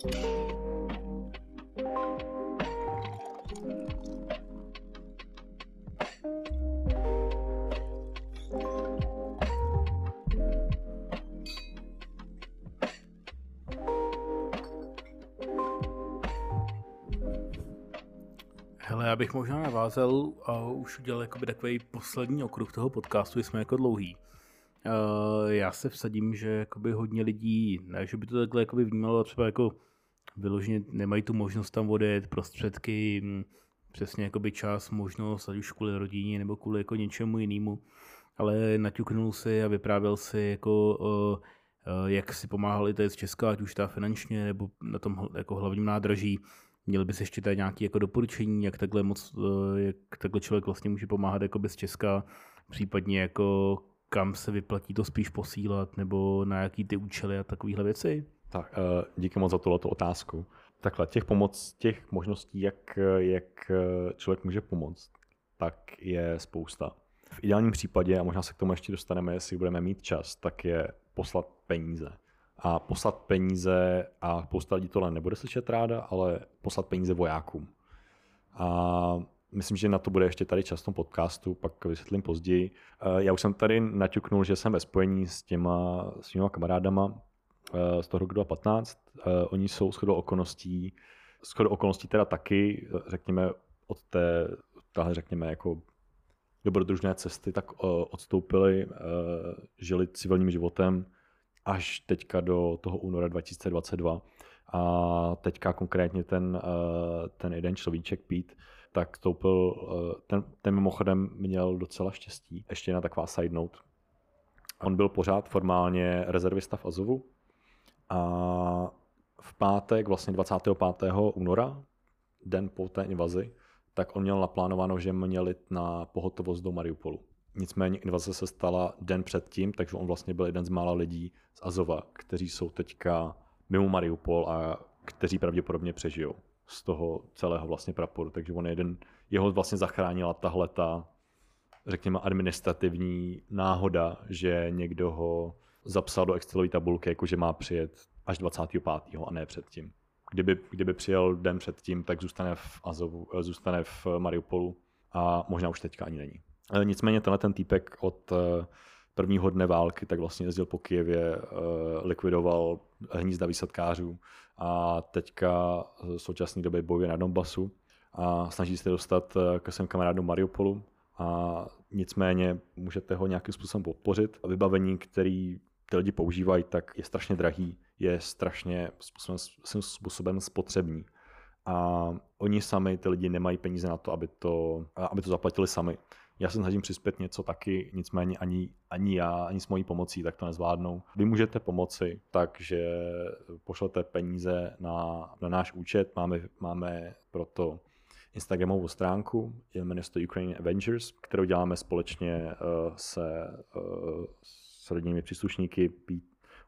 Hele, já bych možná navázal a už udělal jakoby takový poslední okruh toho podcastu, jsme jako dlouhý. Uh, já se vsadím, že jakoby hodně lidí, ne, že by to takhle jakoby vnímalo, třeba jako vyloženě nemají tu možnost tam odjet, prostředky, hm, přesně jakoby čas, možnost, ať už kvůli rodině nebo kvůli jako něčemu jinému, ale naťuknul si a vyprávěl si jako uh, uh, jak si pomáhali tady z Česka, ať už ta finančně nebo na tom jako hlavním nádraží, Měl bys ještě tady nějaké jako doporučení, jak takhle moc, eh, jak takhle člověk vlastně může pomáhat jako bez Česka, případně jako kam se vyplatí to spíš posílat, nebo na jaký ty účely a takovéhle věci? Tak, eh, díky moc za tuto otázku. Takhle, těch pomoc, těch možností, jak, jak člověk může pomoct, tak je spousta. V ideálním případě, a možná se k tomu ještě dostaneme, jestli budeme mít čas, tak je poslat peníze a poslat peníze, a spousta lidí tohle nebude slyšet ráda, ale poslat peníze vojákům. A myslím, že na to bude ještě tady čas v tom podcastu, pak vysvětlím později. Eh, já už jsem tady naťuknul, že jsem ve spojení s těma svýma kamarádama eh, z toho roku 2015. Eh, oni jsou shodou okolností, shodou okolností teda taky, řekněme, od té, tahle řekněme, jako dobrodružné cesty, tak odstoupili, žili civilním životem, až teďka do toho února 2022. A teďka konkrétně ten, eh, ten jeden človíček Pete, tak stoupil, eh, ten, ten mimochodem měl docela štěstí. Ještě na taková side note. On byl pořád formálně rezervista v Azovu a v pátek, vlastně 25. února, den po té invazi, tak on měl naplánováno, že měl jít na pohotovost do Mariupolu. Nicméně invaze se stala den předtím, takže on vlastně byl jeden z mála lidí z Azova, kteří jsou teďka mimo Mariupol a kteří pravděpodobně přežijou z toho celého vlastně praporu. Takže on jeden, jeho vlastně zachránila tahle ta, řekněme, administrativní náhoda, že někdo ho zapsal do Excelové tabulky, jako že má přijet až 25. a ne předtím. Kdyby, kdyby přijel den předtím, tak zůstane v Azovu, zůstane v Mariupolu a možná už teďka ani není. Nicméně tenhle ten týpek od eh, prvního dne války tak vlastně jezdil po Kijevě, eh, likvidoval hnízda výsadkářů a teďka v současné době bojuje na Donbasu a snaží se dostat eh, ke svým kamarádům Mariupolu a nicméně můžete ho nějakým způsobem podpořit. Vybavení, který ty lidi používají, tak je strašně drahý, je strašně způsobem, způsobem spotřební. A oni sami, ty lidi, nemají peníze na to, aby to, aby to zaplatili sami. Já se snažím přispět něco taky, nicméně ani, ani já, ani s mojí pomocí tak to nezvládnou. Vy můžete pomoci, takže pošlete peníze na, na náš účet, máme, máme proto Instagramovou stránku, jmenuje se to Ukraine Avengers, kterou děláme společně uh, se uh, s rodinými příslušníky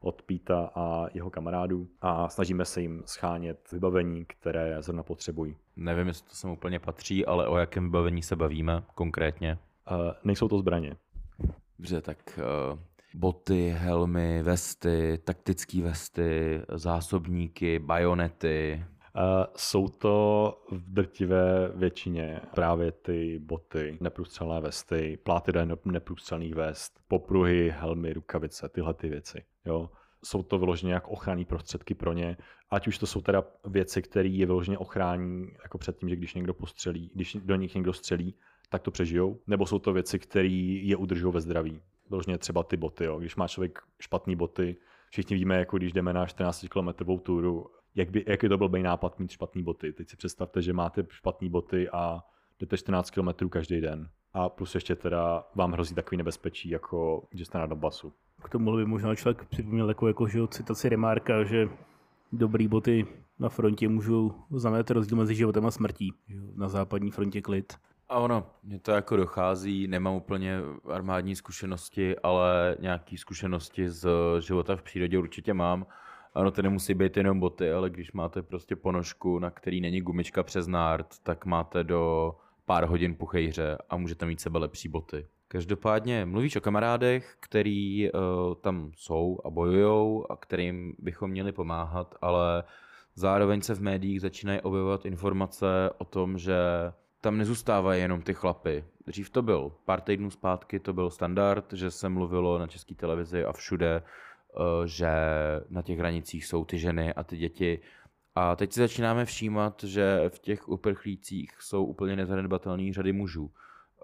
od Píta a jeho kamarádů a snažíme se jim schánět vybavení, které zrovna potřebují. Nevím, jestli to sem úplně patří, ale o jakém vybavení se bavíme konkrétně? Uh, nejsou to zbraně. Dobře, tak uh, boty, helmy, vesty, taktické vesty, zásobníky, bajonety. Uh, jsou to v drtivé většině právě ty boty, neprůstřelné vesty, pláty do neprůstřelných vest, popruhy, helmy, rukavice, tyhle ty věci. Jo? Jsou to vyloženě jako ochranné prostředky pro ně, ať už to jsou teda věci, které je vyloženě ochrání jako před tím, že když někdo postřelí, když do nich někdo střelí, tak to přežijou, nebo jsou to věci, které je udržou ve zdraví. Vyloženě třeba ty boty, jo. když má člověk špatné boty, všichni víme, jako když jdeme na 14 km túru, jak, by, jak je to blbý nápad mít špatné boty. Teď si představte, že máte špatné boty a jdete 14 km každý den. A plus ještě teda vám hrozí takový nebezpečí, jako že jste na Donbasu. K tomu by možná člověk připomněl jako, jako že citaci Remarka, že dobrý boty na frontě můžou znamenat rozdíl mezi životem a smrtí. Na západní frontě klid. A ono, mě to jako dochází, nemám úplně armádní zkušenosti, ale nějaké zkušenosti z života v přírodě určitě mám. Ano, to nemusí být jenom boty, ale když máte prostě ponožku, na který není gumička přes nárt, tak máte do pár hodin puchejře a můžete mít sebe lepší boty. Každopádně mluvíš o kamarádech, který uh, tam jsou a bojujou a kterým bychom měli pomáhat, ale zároveň se v médiích začínají objevovat informace o tom, že tam nezůstávají jenom ty chlapy. Dřív to byl, pár týdnů zpátky to byl standard, že se mluvilo na české televizi a všude, že na těch hranicích jsou ty ženy a ty děti. A teď si začínáme všímat, že v těch uprchlících jsou úplně nezanedbatelné řady mužů.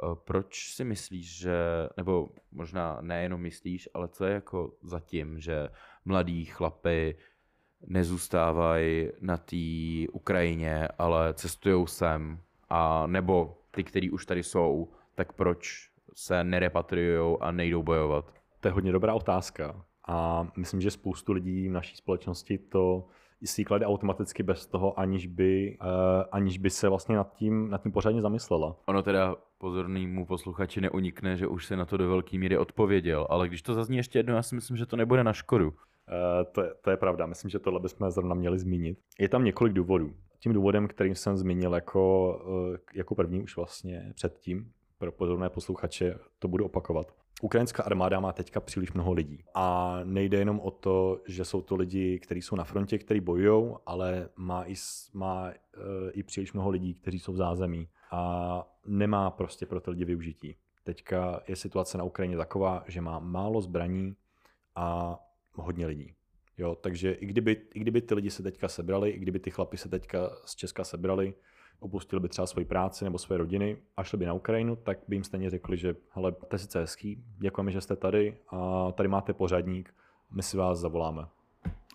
Eh, proč si myslíš, že, nebo možná nejenom myslíš, ale co je jako zatím, že mladí chlapy nezůstávají na té Ukrajině, ale cestují sem, a nebo ty, kteří už tady jsou, tak proč se nerepatriují a nejdou bojovat? To je hodně dobrá otázka. A myslím, že spoustu lidí v naší společnosti to si klade automaticky bez toho, aniž by, uh, aniž by se vlastně nad tím, nad tím pořádně zamyslela. Ono teda pozornému posluchači neunikne, že už se na to do velké míry odpověděl, ale když to zazní ještě jednou, já si myslím, že to nebude na škodu. Uh, to, je, to je pravda, myslím, že tohle bychom zrovna měli zmínit. Je tam několik důvodů. Tím důvodem, kterým jsem zmínil jako, uh, jako první už vlastně předtím, pro pozorné posluchače to budu opakovat. Ukrajinská armáda má teďka příliš mnoho lidí. A nejde jenom o to, že jsou to lidi, kteří jsou na frontě, kteří bojují, ale má i, má uh, i příliš mnoho lidí, kteří jsou v zázemí. A nemá prostě pro ty lidi využití. Teďka je situace na Ukrajině taková, že má málo zbraní a hodně lidí. Jo, takže i kdyby, i kdyby ty lidi se teďka sebrali, i kdyby ty chlapi se teďka z Česka sebrali, opustili by třeba svoji práci nebo své rodiny a šli by na Ukrajinu, tak by jim stejně řekli, že hele, to je sice hezký, děkujeme, že jste tady a tady máte pořadník, my si vás zavoláme.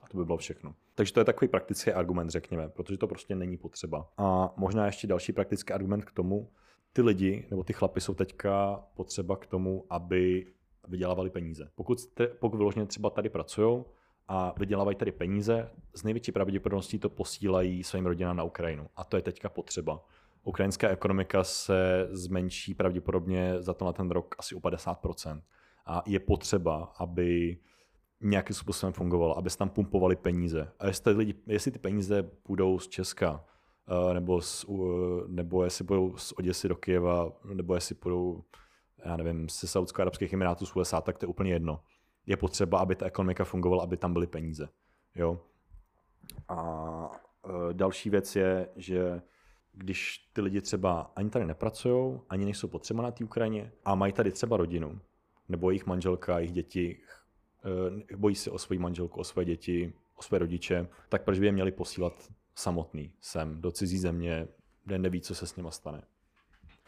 A to by bylo všechno. Takže to je takový praktický argument, řekněme, protože to prostě není potřeba. A možná ještě další praktický argument k tomu, ty lidi nebo ty chlapy jsou teďka potřeba k tomu, aby vydělávali peníze. Pokud, jste, pokud vyloženě třeba tady pracují a vydělávají tady peníze, z největší pravděpodobností to posílají svým rodinám na Ukrajinu. A to je teďka potřeba. Ukrajinská ekonomika se zmenší pravděpodobně za na ten rok asi o 50%. A je potřeba, aby nějakým způsobem fungovalo, aby se tam pumpovali peníze. A jestli, lidi, jestli ty peníze budou z Česka, eh, nebo, z, nebo jestli budou z Oděsy do Kyjeva, nebo jestli budou já nevím, ze Saudsko-Arabských Emirátů z USA, tak to je úplně jedno. Je potřeba, aby ta ekonomika fungovala, aby tam byly peníze. Jo? A e, další věc je, že když ty lidi třeba ani tady nepracují, ani nejsou potřeba na té Ukrajině a mají tady třeba rodinu, nebo jejich manželka, jejich děti, e, bojí se o svoji manželku, o své děti, o své rodiče, tak proč by je měli posílat samotný sem do cizí země, kde neví, co se s nima stane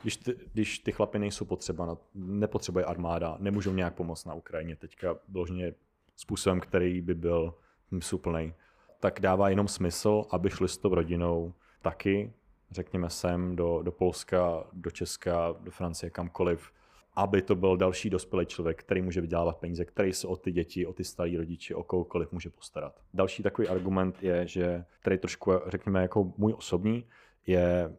když ty, když ty chlapy nejsou potřeba, nepotřebuje armáda, nemůžou nějak pomoct na Ukrajině teďka vložně způsobem, který by byl smysluplný, tak dává jenom smysl, aby šli s tou rodinou taky, řekněme sem do, do Polska, do Česka, do Francie, kamkoliv, aby to byl další dospělý člověk, který může vydělávat peníze, který se o ty děti, o ty staré rodiče, o kohokoliv může postarat. Další takový argument je, že tady trošku, řekněme, jako můj osobní, je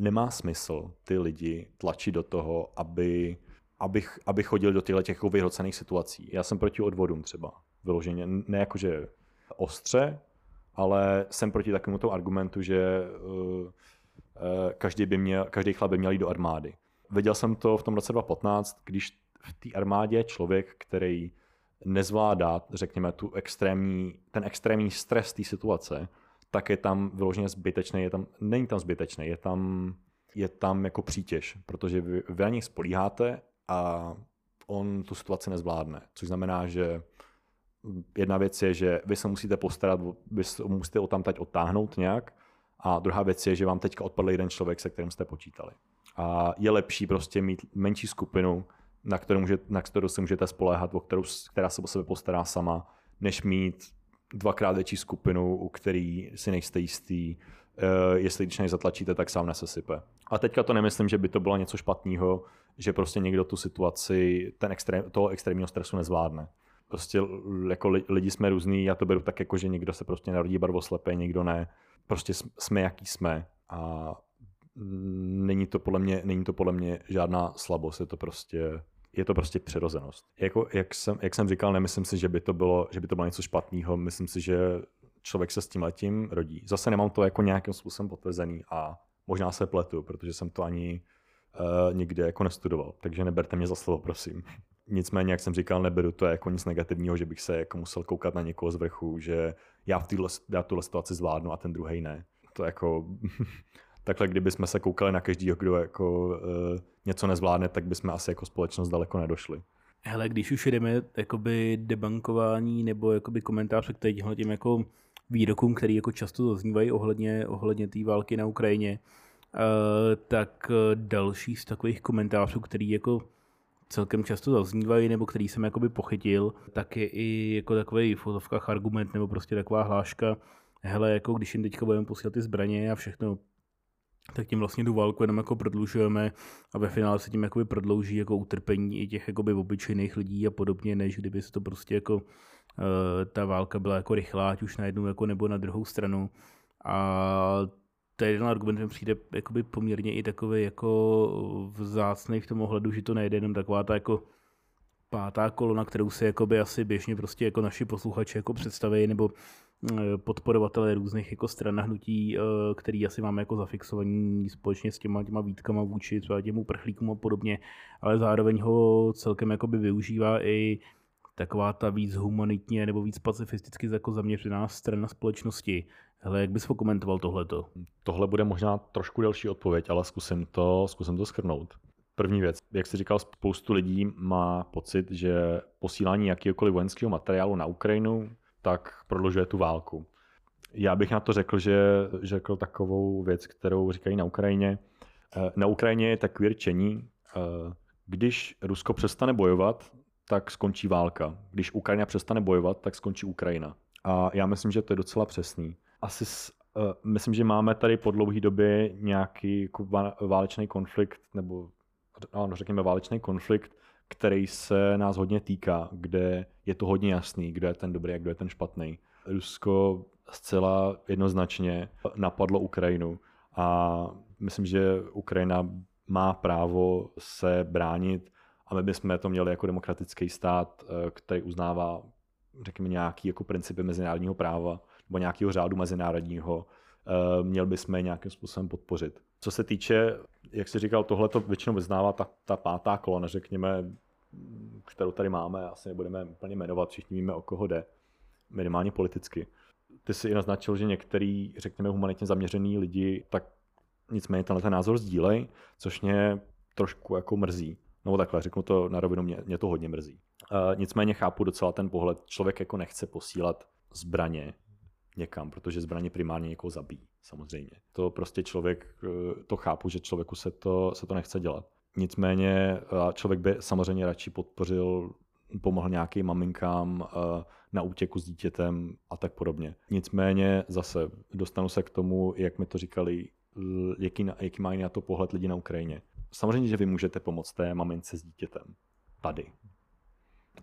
nemá smysl ty lidi tlačit do toho, aby, aby, aby chodili do těchto těch vyhrocených situací. Já jsem proti odvodům třeba, vyloženě, ne jakože ostře, ale jsem proti takovému tomu argumentu, že uh, každý, by měl, každý chlap by měl jít do armády. Viděl jsem to v tom roce 2015, když v té armádě člověk, který nezvládá, řekněme, tu extrémní, ten extrémní stres té situace, tak je tam vyloženě zbytečný, je tam, není tam zbytečný, je tam, je tam jako přítěž, protože vy, vy na něj spolíháte a on tu situaci nezvládne, což znamená, že jedna věc je, že vy se musíte postarat, vy musíte ho tam teď odtáhnout nějak a druhá věc je, že vám teďka odpadl jeden člověk, se kterým jste počítali. A je lepší prostě mít menší skupinu, na kterou, může, na kterou se můžete spoléhat, o kterou, která se o sebe postará sama, než mít dvakrát větší skupinu, u který si nejste jistý, uh, jestli když než zatlačíte, tak sám nesesype. A teďka to nemyslím, že by to bylo něco špatného, že prostě někdo tu situaci, ten extrém, toho extrémního stresu nezvládne. Prostě jako lidi jsme různý, já to beru tak jako, že někdo se prostě narodí barvoslepý, někdo ne. Prostě jsme jaký jsme a není to podle mě, není to podle mě žádná slabost, je to prostě je to prostě přirozenost. Jako, jak, jsem, jak jsem říkal, nemyslím si, že by to bylo, že by to bylo něco špatného. Myslím si, že člověk se s tím letím rodí. Zase nemám to jako nějakým způsobem potvrzený a možná se pletu, protože jsem to ani uh, nikde jako nestudoval. Takže neberte mě za slovo, prosím. Nicméně, jak jsem říkal, neberu to jako nic negativního, že bych se jako musel koukat na někoho z vrchu, že já v téhle, já tuhle situaci zvládnu a ten druhý ne. To jako, takhle kdyby jsme se koukali na každého, kdo jako uh, něco nezvládne, tak bychom asi jako společnost daleko nedošli. Hele, když už jdeme jakoby debankování nebo jakoby komentář k tím jako výrokům, který jako často zaznívají ohledně, ohledně té války na Ukrajině, uh, tak další z takových komentářů, který jako celkem často zaznívají, nebo který jsem jakoby pochytil, tak je i jako takový v fotovkách argument, nebo prostě taková hláška, hele, jako když jim teďka budeme posílat ty zbraně a všechno, tak tím vlastně tu válku jenom jako prodlužujeme a ve finále se tím jakoby prodlouží jako utrpení i těch jakoby obyčejných lidí a podobně, než kdyby se to prostě jako uh, ta válka byla jako rychlá, ať už na jednu jako nebo na druhou stranu. A ten argument mi přijde jakoby poměrně i takový jako vzácný v tom ohledu, že to nejde jenom taková ta jako pátá kolona, kterou si jakoby asi běžně prostě jako naši posluchači jako představí, nebo eh, podporovatelé různých jako stran hnutí, eh, který asi máme jako zafixovaný společně s těma, těma výtkama vůči třeba těm uprchlíkům a podobně, ale zároveň ho celkem jakoby využívá i taková ta víc humanitně nebo víc pacifisticky jako zaměřená strana společnosti, Hele, jak bys pokomentoval tohleto? Tohle bude možná trošku delší odpověď, ale zkusím to, zkusím to schrnout. První věc, jak jsi říkal, spoustu lidí má pocit, že posílání jakýkoliv vojenského materiálu na Ukrajinu tak prodlužuje tu válku. Já bych na to řekl, že řekl takovou věc, kterou říkají na Ukrajině. Eh, na Ukrajině je takový řečení, eh, když Rusko přestane bojovat, tak skončí válka. Když Ukrajina přestane bojovat, tak skončí Ukrajina. A já myslím, že to je docela přesný asi s, uh, myslím, že máme tady po dlouhé době nějaký jako válečný konflikt, nebo ano, řekněme válečný konflikt, který se nás hodně týká, kde je to hodně jasný, kdo je ten dobrý a kdo je ten špatný. Rusko zcela jednoznačně napadlo Ukrajinu a myslím, že Ukrajina má právo se bránit a my bychom to měli jako demokratický stát, eh, který uznává, řekněme, nějaký jako principy mezinárodního práva nebo nějakého řádu mezinárodního, eh, měl bychom je nějakým způsobem podpořit. Co se týče, jak jsi říkal, tohle to většinou vyznává ta, ta pátá kolona, řekněme, kterou tady máme, asi nebudeme úplně jmenovat, všichni víme, o koho jde, minimálně politicky. Ty jsi i naznačil, že některý, řekněme, humanitně zaměřený lidi, tak nicméně tenhle ten názor sdílej, což mě trošku jako mrzí. No takhle, řeknu to na rovinu, mě, mě to hodně mrzí. Uh, nicméně chápu docela ten pohled, člověk jako nechce posílat zbraně někam, protože zbraně primárně někoho zabíjí, samozřejmě. To prostě člověk, eh, to chápu, že člověku se to, se to nechce dělat. Nicméně člověk by samozřejmě radši podpořil, pomohl nějakým maminkám eh, na útěku s dítětem a tak podobně. Nicméně zase dostanu se k tomu, jak mi to říkali, jaký, jaký mají na to pohled lidi na Ukrajině. Samozřejmě, že vy můžete pomoct té mamince s dítětem. Tady.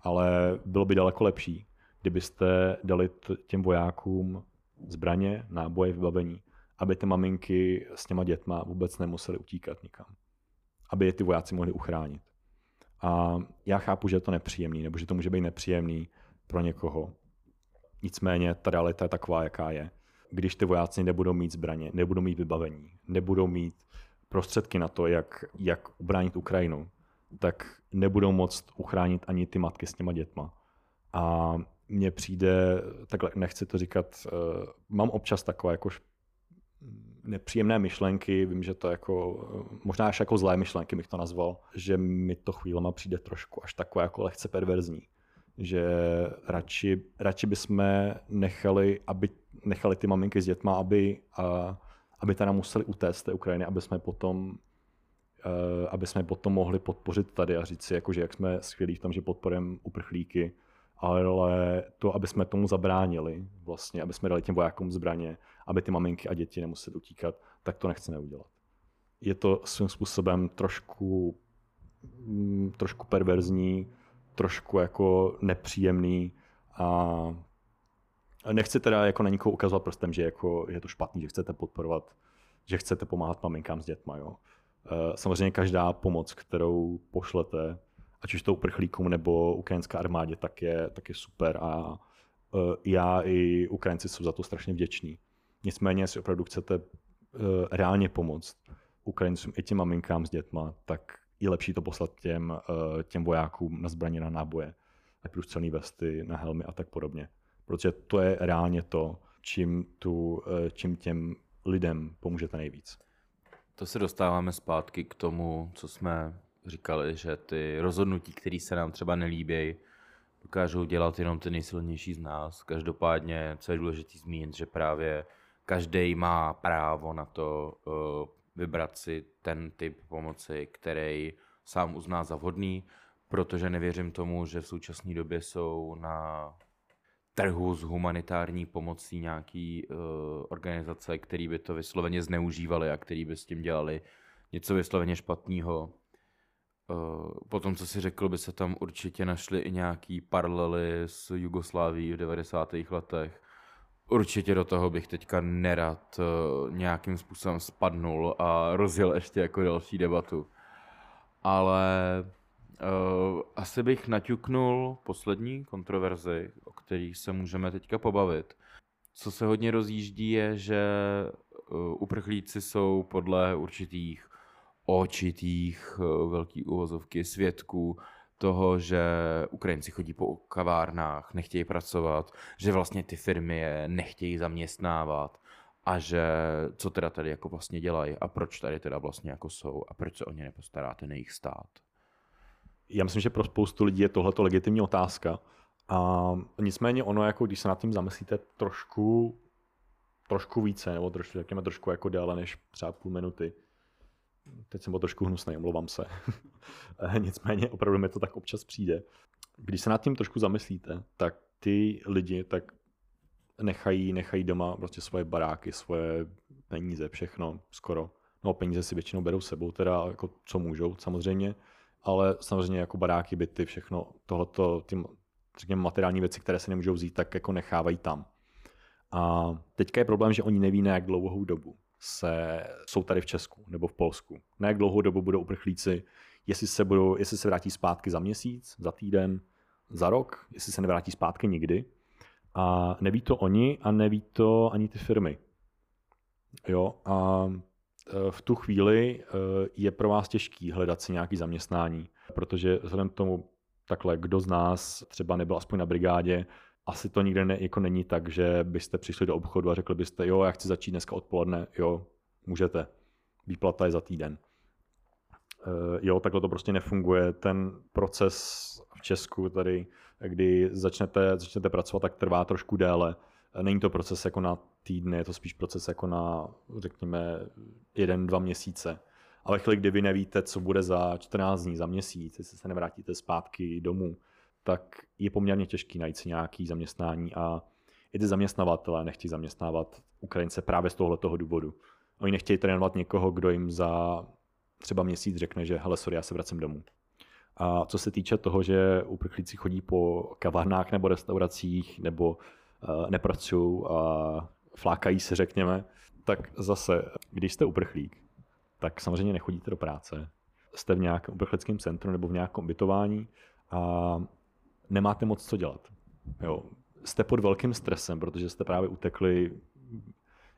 Ale bylo by daleko lepší, kdybyste dali těm vojákům zbraně, náboje, vybavení, aby ty maminky s těma dětma vůbec nemuseli utíkat nikam. Aby je ty vojáci mohli uchránit. A já chápu, že je to nepříjemný, nebo že to může být nepříjemný pro někoho. Nicméně ta realita je taková, jaká je. Když ty vojáci nebudou mít zbraně, nebudou mít vybavení, nebudou mít prostředky na to, jak, jak ubránit Ukrajinu, tak nebudou moct uchránit ani ty matky s těma dětma. A mně přijde, takhle nechci to říkat, uh, mám občas takové jako nepříjemné myšlenky, vím, že to jako, možná až jako zlé myšlenky bych to nazval, že mi to chvílema přijde trošku až takové jako lehce perverzní. Že radši, radši bychom nechali, aby, nechali ty maminky s dětma, aby, a, aby teda museli utéct z té Ukrajiny, aby jsme potom uh, aby jsme potom mohli podpořit tady a říct si, jako, že jak jsme skvělí v tom, že podporujeme uprchlíky, ale to, aby jsme tomu zabránili, vlastně, aby jsme dali těm vojákům zbraně, aby ty maminky a děti nemuseli utíkat, tak to nechceme udělat. Je to svým způsobem trošku, mm, trošku perverzní, trošku jako nepříjemný a nechci teda jako na nikoho ukazovat prstem, že jako je to špatný, že chcete podporovat, že chcete pomáhat maminkám s dětma. Jo. Eh, samozřejmě každá pomoc, kterou pošlete, ať už to uprchlíkům nebo ukrajinská armádě, tak je, tak je super a uh, já i Ukrajinci jsou za to strašně vděční. Nicméně, jestli opravdu chcete uh, reálně pomoct Ukrajincům i těm maminkám s dětma, tak je lepší to poslat těm, eh, těm vojákům na zbraně, na náboje, na průstřelné vesty, na helmy a tak podobně. Protože to je reálně to, čím, tu, čím těm lidem pomůžete nejvíc. To se dostáváme zpátky k tomu, co jsme říkali, že ty rozhodnutí, které se nám třeba nelíbí, dokážou dělat jenom ty nejsilnější z nás. Každopádně, co je důležité zmínit, že právě každý má právo na to uh, vybrat si ten typ pomoci, který sám uzná za vhodný, protože nevěřím tomu, že v současné době jsou na trhu s humanitární pomocí nějaký uh, organizace, které by to vysloveně zneužívaly a které by s tím dělali něco vysloveně špatného. Uh, potom, co si řekl, by se tam určitě našly i nějaký paralely s Jugoslávií v 90. letech. Určitě do toho bych teďka nerad uh, nějakým způsobem spadnul a rozjel ještě jako další debatu. Ale uh, asi bych naťuknul poslední kontroverzi, o kterých se můžeme teďka pobavit. Co se hodně rozjíždí je, že uprchlíci jsou podle určitých očitých velký uvozovky svědků toho, že Ukrajinci chodí po kavárnách, nechtějí pracovat, že vlastně ty firmy je nechtějí zaměstnávat a že co teda tady jako vlastně dělají a proč tady teda vlastně jako jsou a proč se o ně nepostaráte na jejich stát. Já myslím, že pro spoustu lidí je tohleto legitimní otázka. A nicméně ono, jako když se nad tím zamyslíte trošku, trošku více, nebo trošku, řekněme trošku jako déle než třeba půl minuty, teď jsem byl trošku hnusný, omlouvám se. Nicméně opravdu mi to tak občas přijde. Když se nad tím trošku zamyslíte, tak ty lidi tak nechají, nechají doma prostě svoje baráky, svoje peníze, všechno skoro. No peníze si většinou berou sebou, teda jako co můžou samozřejmě, ale samozřejmě jako baráky, byty, všechno tohleto, ty řekněme materiální věci, které se nemůžou vzít, tak jako nechávají tam. A teďka je problém, že oni neví na jak dlouhou dobu se, jsou tady v Česku nebo v Polsku. Na jak dlouhou dobu budou uprchlíci, jestli se, budou, jestli se vrátí zpátky za měsíc, za týden, za rok, jestli se nevrátí zpátky nikdy. A neví to oni a neví to ani ty firmy. Jo, a e, v tu chvíli e, je pro vás těžký hledat si nějaký zaměstnání, protože vzhledem k tomu, takhle, kdo z nás třeba nebyl aspoň na brigádě, asi to nikde ne, jako není tak, že byste přišli do obchodu a řekli byste, jo, já chci začít dneska odpoledne, jo, můžete. Výplata je za týden. Uh, jo, takhle to prostě nefunguje. Ten proces v Česku tady, kdy začnete, začnete pracovat, tak trvá trošku déle. Není to proces jako na týdny, je to spíš proces jako na, řekněme, jeden, dva měsíce. A ve chvíli, kdy vy nevíte, co bude za 14 dní, za měsíc, jestli se nevrátíte zpátky domů, tak je poměrně těžký najít si nějaký zaměstnání a i ty zaměstnavatelé nechtějí zaměstnávat Ukrajince právě z tohoto důvodu. Oni nechtějí trénovat někoho, kdo jim za třeba měsíc řekne, že hele, sorry, já se vracím domů. A co se týče toho, že uprchlíci chodí po kavárnách nebo restauracích nebo uh, nepracují a flákají se, řekněme, tak zase, když jste uprchlík, tak samozřejmě nechodíte do práce. Jste v nějakém uprchlickém centru nebo v nějakém ubytování a nemáte moc co dělat. Jo. Jste pod velkým stresem, protože jste právě utekli,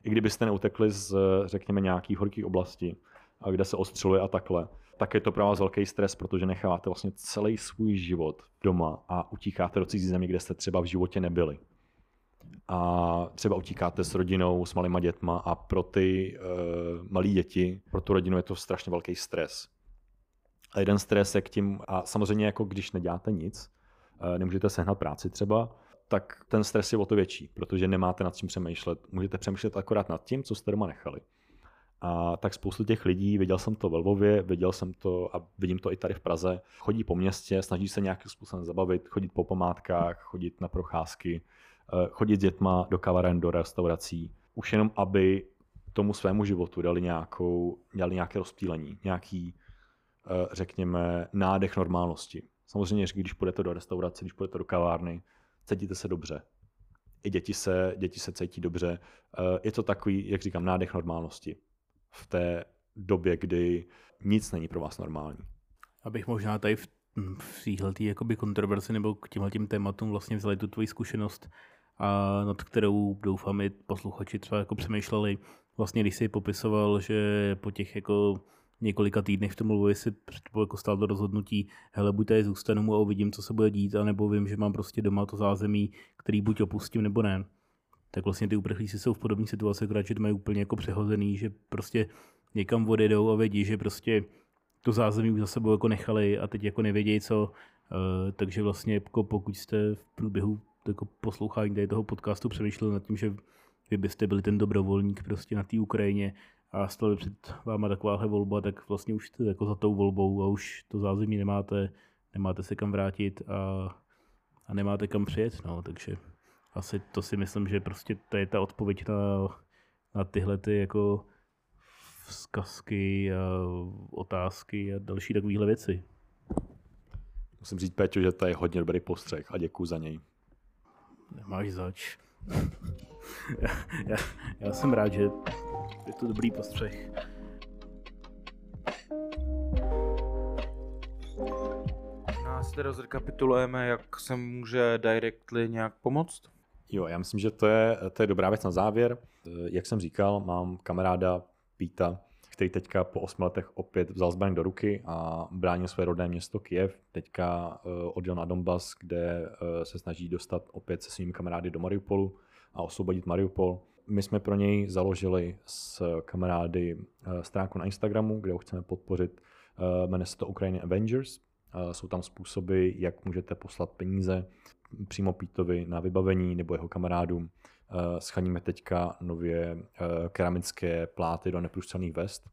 i kdybyste neutekli z, řekněme, nějakých horkých oblastí, a kde se ostřeluje a takhle, tak je to pro vás velký stres, protože necháváte vlastně celý svůj život doma a utíkáte do cizí země, kde jste třeba v životě nebyli. A třeba utíkáte s rodinou, s malýma dětma a pro ty uh, malé děti, pro tu rodinu je to strašně velký stres. A jeden stres je k tím, a samozřejmě jako když neděláte nic, Eh, nemůžete sehnat práci třeba, tak ten stres je o to větší, protože nemáte nad čím přemýšlet. Můžete přemýšlet akorát nad tím, co jste doma nechali. A tak spoustu těch lidí, viděl jsem to ve Lvově, viděl jsem to a vidím to i tady v Praze, chodí po městě, snaží se nějakým způsobem zabavit, chodit po památkách, chodit na procházky, eh, chodit s dětma do kavaren, do restaurací, už jenom aby tomu svému životu dali, nějakou, dali nějaké rozptýlení, nějaký, eh, řekněme, nádech normálnosti. Samozřejmě, když půjdete do restaurace, když půjdete do kavárny, cítíte se dobře. I děti se, děti se cítí dobře. Eh, je to takový, jak říkám, nádech normálnosti v té době, kdy nic není pro vás normální. Abych možná tady v, v téhletý jakoby kontroverzi nebo k těmhle tím tématům vlastně vzali tu tvoji zkušenost, a nad kterou doufám i posluchači třeba jako přemýšleli, vlastně když jsi popisoval, že po těch jako několika týdnech v tom Lvovi si jako stál to rozhodnutí, hele, buď tady zůstanu a uvidím, co se bude dít, anebo vím, že mám prostě doma to zázemí, který buď opustím, nebo ne. Tak vlastně ty uprchlíci jsou v podobné situaci, akorát, že to mají úplně jako přehozený, že prostě někam odejdou a vědí, že prostě to zázemí už za sebou jako nechali a teď jako nevědějí co, uh, takže vlastně jako pokud jste v průběhu jako poslouchání tady toho podcastu přemýšleli nad tím, že vy byste byli ten dobrovolník prostě na té Ukrajině a stala před váma takováhle volba, tak vlastně už jste jako za tou volbou a už to zázemí nemáte, nemáte se kam vrátit a, a nemáte kam přijet, no, takže asi to si myslím, že prostě to je ta odpověď na, na tyhle ty jako vzkazky a otázky a další takovéhle věci. Musím říct, Péťo, že to je hodně dobrý postřeh a děkuji za něj. Nemáš zač. Já, já, já jsem rád, že je to dobrý postřeh. Nás teda zrekapitulujeme, jak se může directly nějak pomoct? Jo, já myslím, že to je, to je dobrá věc na závěr. Jak jsem říkal, mám kamaráda Píta, který teďka po 8 letech opět vzal zbraň do ruky a bránil své rodné město Kiev. Teďka uh, odjel na Donbass, kde uh, se snaží dostat opět se svými kamarády do Mariupolu a osvobodit Mariupol. My jsme pro něj založili s kamarády uh, stránku na Instagramu, kde ho chceme podpořit. Uh, jmenuje se to Ukraine Avengers. Uh, jsou tam způsoby, jak můžete poslat peníze přímo Pítovi na vybavení nebo jeho kamarádům Eh, schaníme teďka nově eh, keramické pláty do neprůstřelných vest.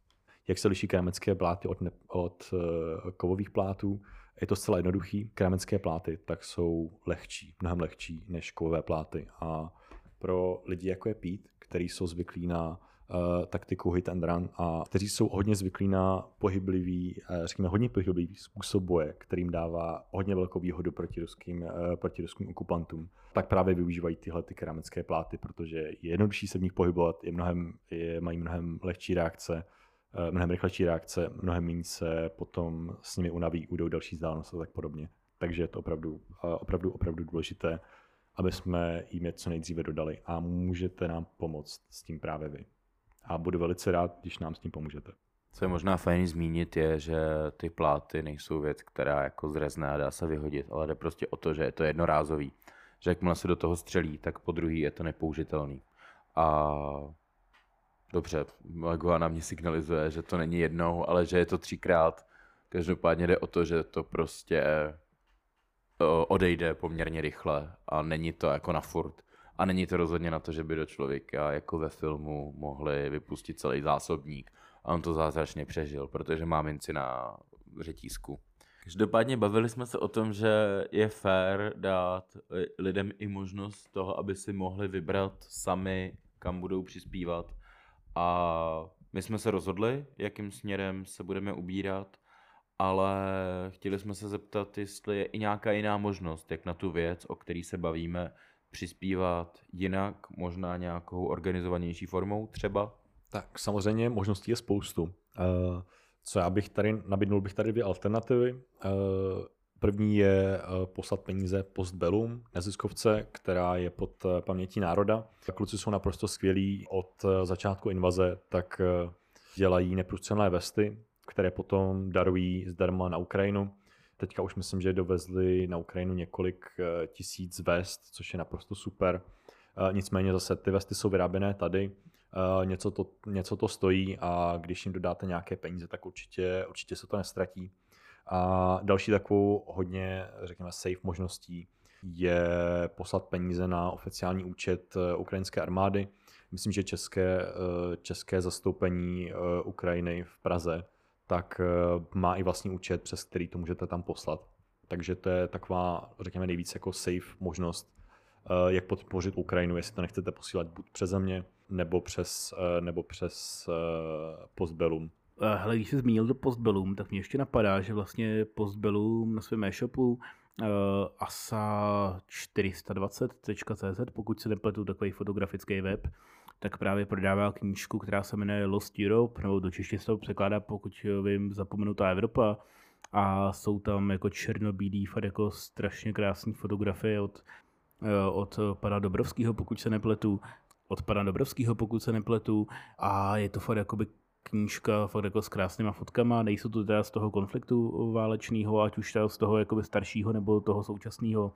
Jak se liší keramické pláty od, ne, od eh, kovových plátů? Je to zcela jednoduchý. Keramické pláty tak jsou lehčí, mnohem lehčí než kovové pláty. A pro lidi jako je Pete, který jsou zvyklí na uh, taktiku hit and run a kteří jsou hodně zvyklí na pohyblivý, uh, řekněme hodně pohyblivý způsob boje, kterým dává hodně velkou výhodu proti ruským, uh, proti ruským okupantům, tak právě využívají tyhle ty keramické pláty, protože je jednodušší se v nich pohybovat, je mnohem, je, mají mnohem lehčí reakce, uh, mnohem rychlejší reakce, mnohem méně se potom s nimi unaví, ujdou další vzdálenost a tak podobně. Takže je to opravdu, uh, opravdu, opravdu důležité, aby jsme jim je co nejdříve dodali a můžete nám pomoct s tím právě vy a budu velice rád, když nám s tím pomůžete. Co je možná fajn zmínit je, že ty pláty nejsou věc, která jako zrezne a dá se vyhodit, ale jde prostě o to, že je to jednorázový. Že jakmile se do toho střelí, tak po druhý je to nepoužitelný. A dobře, Legua na mě signalizuje, že to není jednou, ale že je to třikrát. Každopádně jde o to, že to prostě odejde poměrně rychle a není to jako na furt. A není to rozhodně na to, že by do člověka jako ve filmu mohli vypustit celý zásobník. A on to zázračně přežil, protože má minci na řetízku. Každopádně bavili jsme se o tom, že je fér dát lidem i možnost toho, aby si mohli vybrat sami, kam budou přispívat. A my jsme se rozhodli, jakým směrem se budeme ubírat, ale chtěli jsme se zeptat, jestli je i nějaká jiná možnost, jak na tu věc, o který se bavíme, přispívat jinak, možná nějakou organizovanější formou třeba? Tak samozřejmě možností je spoustu. Eh, co já bych tady, nabídnul bych tady dvě alternativy. Eh, první je eh, poslat peníze Postbellum, neziskovce, která je pod pamětí národa. Kluci jsou naprosto skvělí od začátku invaze, tak dělají neprůstřelné vesty, které potom darují zdarma na Ukrajinu. Teďka už myslím, že dovezli na Ukrajinu několik eh, tisíc vest, což je naprosto super. Eh, nicméně zase ty vesty jsou vyráběné tady, eh, něco to, něco to stojí a když jim dodáte nějaké peníze, tak určitě, určitě se to nestratí. A další takovou hodně, řekněme, safe možností je poslat peníze na oficiální účet ukrajinské armády. Myslím, že české, české zastoupení Ukrajiny v Praze tak eh, má i vlastní účet, přes který to můžete tam poslat. Takže to je taková, řekněme, nejvíc jako safe možnost, eh, jak podpořit Ukrajinu, jestli to nechcete posílat buď přes země, nebo přes, eh, nebo přes Postbellum. Hele, když jsi zmínil to Postbellum, tak mě ještě napadá, že vlastně Postbellum na svém e-shopu uh, asa420.cz, pokud se nepletu, takový fotografický web, tak právě prodává knížku, která se jmenuje Lost Europe, nebo do čeště se to překládá, pokud vím, zapomenutá Evropa. A jsou tam jako černobílý, fakt jako strašně krásné fotografie od, eh, od pana Dobrovského, pokud se nepletu, od pana Dobrovského, pokud se nepletu. A je to fakt jakoby knížka fakt jako s krásnýma fotkama, nejsou to teda z toho konfliktu válečného, ať už z toho jakoby staršího nebo toho současného,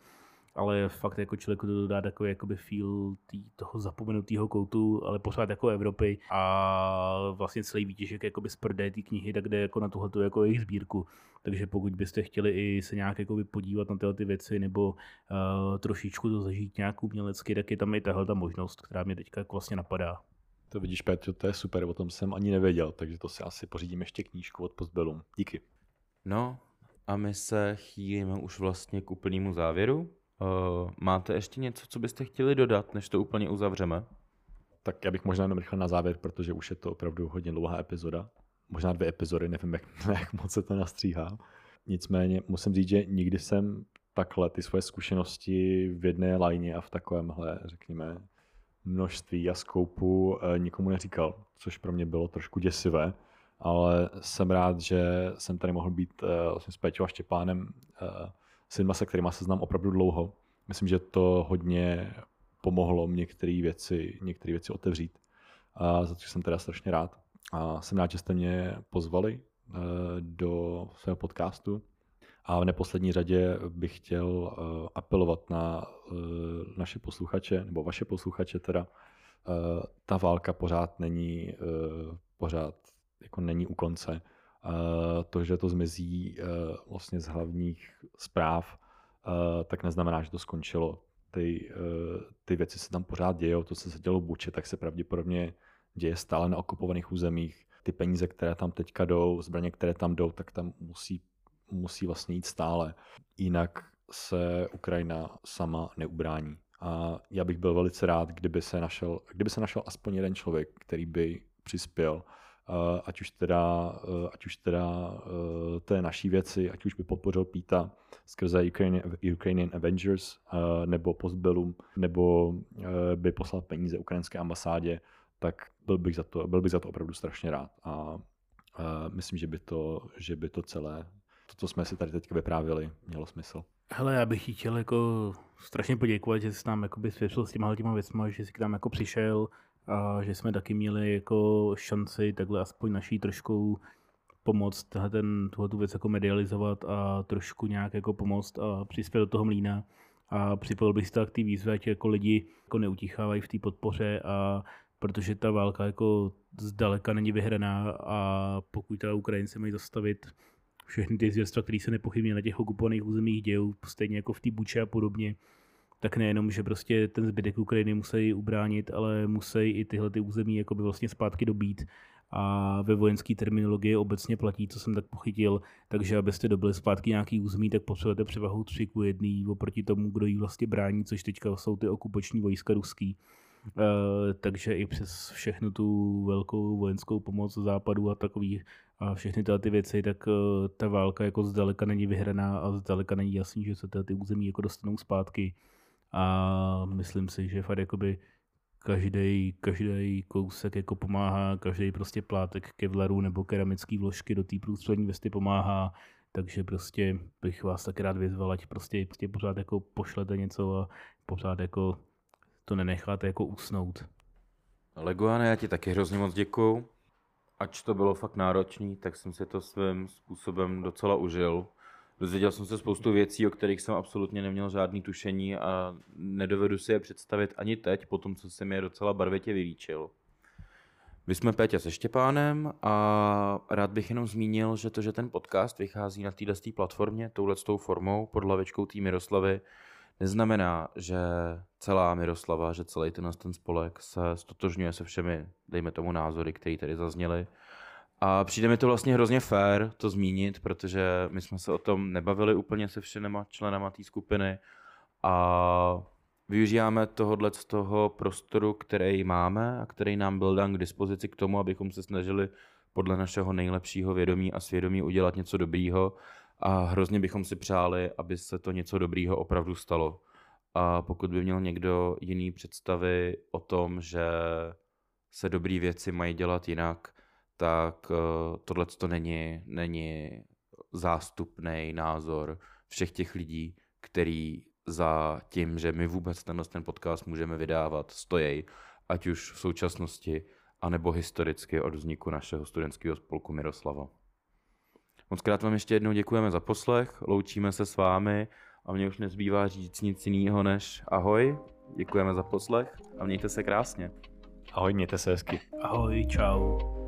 ale fakt jako člověku to dodá takový jakoby feel tý, toho zapomenutého koutu, ale pořád jako Evropy a vlastně celý výtěžek jakoby z prdé té knihy, tak jde jako na tuhle jako jejich sbírku. Takže pokud byste chtěli i se nějak jakoby podívat na tyhle ty věci nebo uh, trošičku to zažít nějak umělecky, tak je tam i tahle ta možnost, která mě teďka jako vlastně napadá. To vidíš, Petr, to je super, o tom jsem ani nevěděl, takže to si asi pořídím ještě knížku od Postbellum. Díky. No a my se chýlíme už vlastně k úplnému závěru. Uh, máte ještě něco, co byste chtěli dodat, než to úplně uzavřeme? Tak já bych možná jenom rychle na závěr, protože už je to opravdu hodně dlouhá epizoda. Možná dvě epizody, nevím, jak, jak moc se to nastříhá. Nicméně musím říct, že nikdy jsem takhle ty svoje zkušenosti v jedné lajně a v takovémhle, řekněme, množství a skoupu eh, nikomu neříkal, což pro mě bylo trošku děsivé, ale jsem rád, že jsem tady mohl být eh, vlastně s Péťou a Štěpánem, eh, s lidma, se kterými se znám opravdu dlouho. Myslím, že to hodně pomohlo některé věci, některé věci otevřít. A za to jsem teda strašně rád. A jsem rád, že jste mě pozvali do svého podcastu. A v neposlední řadě bych chtěl uh, apelovat na uh, naše posluchače, nebo vaše posluchače teda. Ta válka pořád není, pořád jako není u konce. Uh, to, že to zmizí uh, vlastně z hlavních zpráv, uh, tak neznamená, že to skončilo. Ty, ty věci se tam pořád dějou, to, co se dělo v Buče, tak se pravděpodobně děje stále na okupovaných územích. Ty peníze, které tam teďka jdou, zbraně, které tam jdou, tak tam musí musí vlastně jít stále. Jinak se Ukrajina sama neubrání. A já bych byl velice rád, kdyby se našel, kdyby se našel aspoň jeden člověk, který by přispěl, ať už teda, ať už teda té naší věci, ať už by podpořil Píta skrze Ukrainian, Ukrainian Avengers nebo Postbellum, nebo by poslal peníze ukrajinské ambasádě, tak byl bych za to, byl bych za to opravdu strašně rád. A myslím, že by to, že by to celé to, co jsme si tady teď vyprávěli, mělo smysl. Hele, já bych chtěl jako strašně poděkovat, že jsi nám jakoby svěřil s těma těma věcma, že jsi k nám jako přišel a že jsme taky měli jako šanci takhle aspoň naší trošku pomoct ten, tuhle tu věc jako medializovat a trošku nějak jako pomoct a přispět do toho mlína. A připojil bych si tak ty výzvy, ať jako lidi jako neutichávají v té podpoře a protože ta válka jako zdaleka není vyhraná a pokud ta Ukrajinci mají zastavit všechny ty zvěrstva, které se nepochybně na těch okupovaných územích dějou, stejně jako v té Buče a podobně, tak nejenom, že prostě ten zbytek Ukrajiny musí ubránit, ale musí i tyhle ty území jakoby vlastně zpátky dobít a ve vojenské terminologii obecně platí, co jsem tak pochytil, takže abyste dobili zpátky nějaký území, tak potřebujete převahu 3 k 1 oproti tomu, kdo jí vlastně brání, což teďka jsou ty okupační vojska ruský. Uh, takže i přes všechnu tu velkou vojenskou pomoc západu a takový a všechny tyhle ty věci, tak uh, ta válka jako zdaleka není vyhraná a zdaleka není jasný, že se tyhle ty území jako dostanou zpátky. A myslím si, že fakt jakoby každý, každý kousek jako pomáhá, každý prostě plátek kevlaru nebo keramický vložky do té průstřední vesty pomáhá, takže prostě bych vás tak rád vyzval, ať prostě, prostě pořád jako pošlete něco a pořád jako to nenecháte jako usnout. Leguane, já ti taky hrozně moc děkuju. Ač to bylo fakt náročný, tak jsem si to svým způsobem docela užil. Dozvěděl jsem se spoustu věcí, o kterých jsem absolutně neměl žádný tušení a nedovedu si je představit ani teď, po tom, co jsem je docela barvitě vylíčil. My jsme Péťa se Štěpánem a rád bych jenom zmínil, že to, že ten podcast vychází na této platformě, touhletou formou pod hlavičkou tý Miroslavy, neznamená, že celá Miroslava, že celý ten, ten spolek se stotožňuje se všemi, dejme tomu, názory, které tady zazněly. A přijde mi to vlastně hrozně fair to zmínit, protože my jsme se o tom nebavili úplně se všemi členama té skupiny a využíváme tohohle z toho prostoru, který máme a který nám byl dan k dispozici k tomu, abychom se snažili podle našeho nejlepšího vědomí a svědomí udělat něco dobrýho a hrozně bychom si přáli, aby se to něco dobrýho opravdu stalo. A pokud by měl někdo jiný představy o tom, že se dobré věci mají dělat jinak, tak eh, tohle to není, není zástupný názor všech těch lidí, který za tím, že my vůbec tenhle ten podcast můžeme vydávat, stojí, ať už v současnosti, anebo historicky od vzniku našeho studentského spolku Miroslava. Moc krát vám ještě jednou děkujeme za poslech, loučíme se s vámi a mně už nezbývá říct nic jiného než ahoj, děkujeme za poslech a mějte se krásně. Ahoj, mějte se hezky. Ahoj, čau.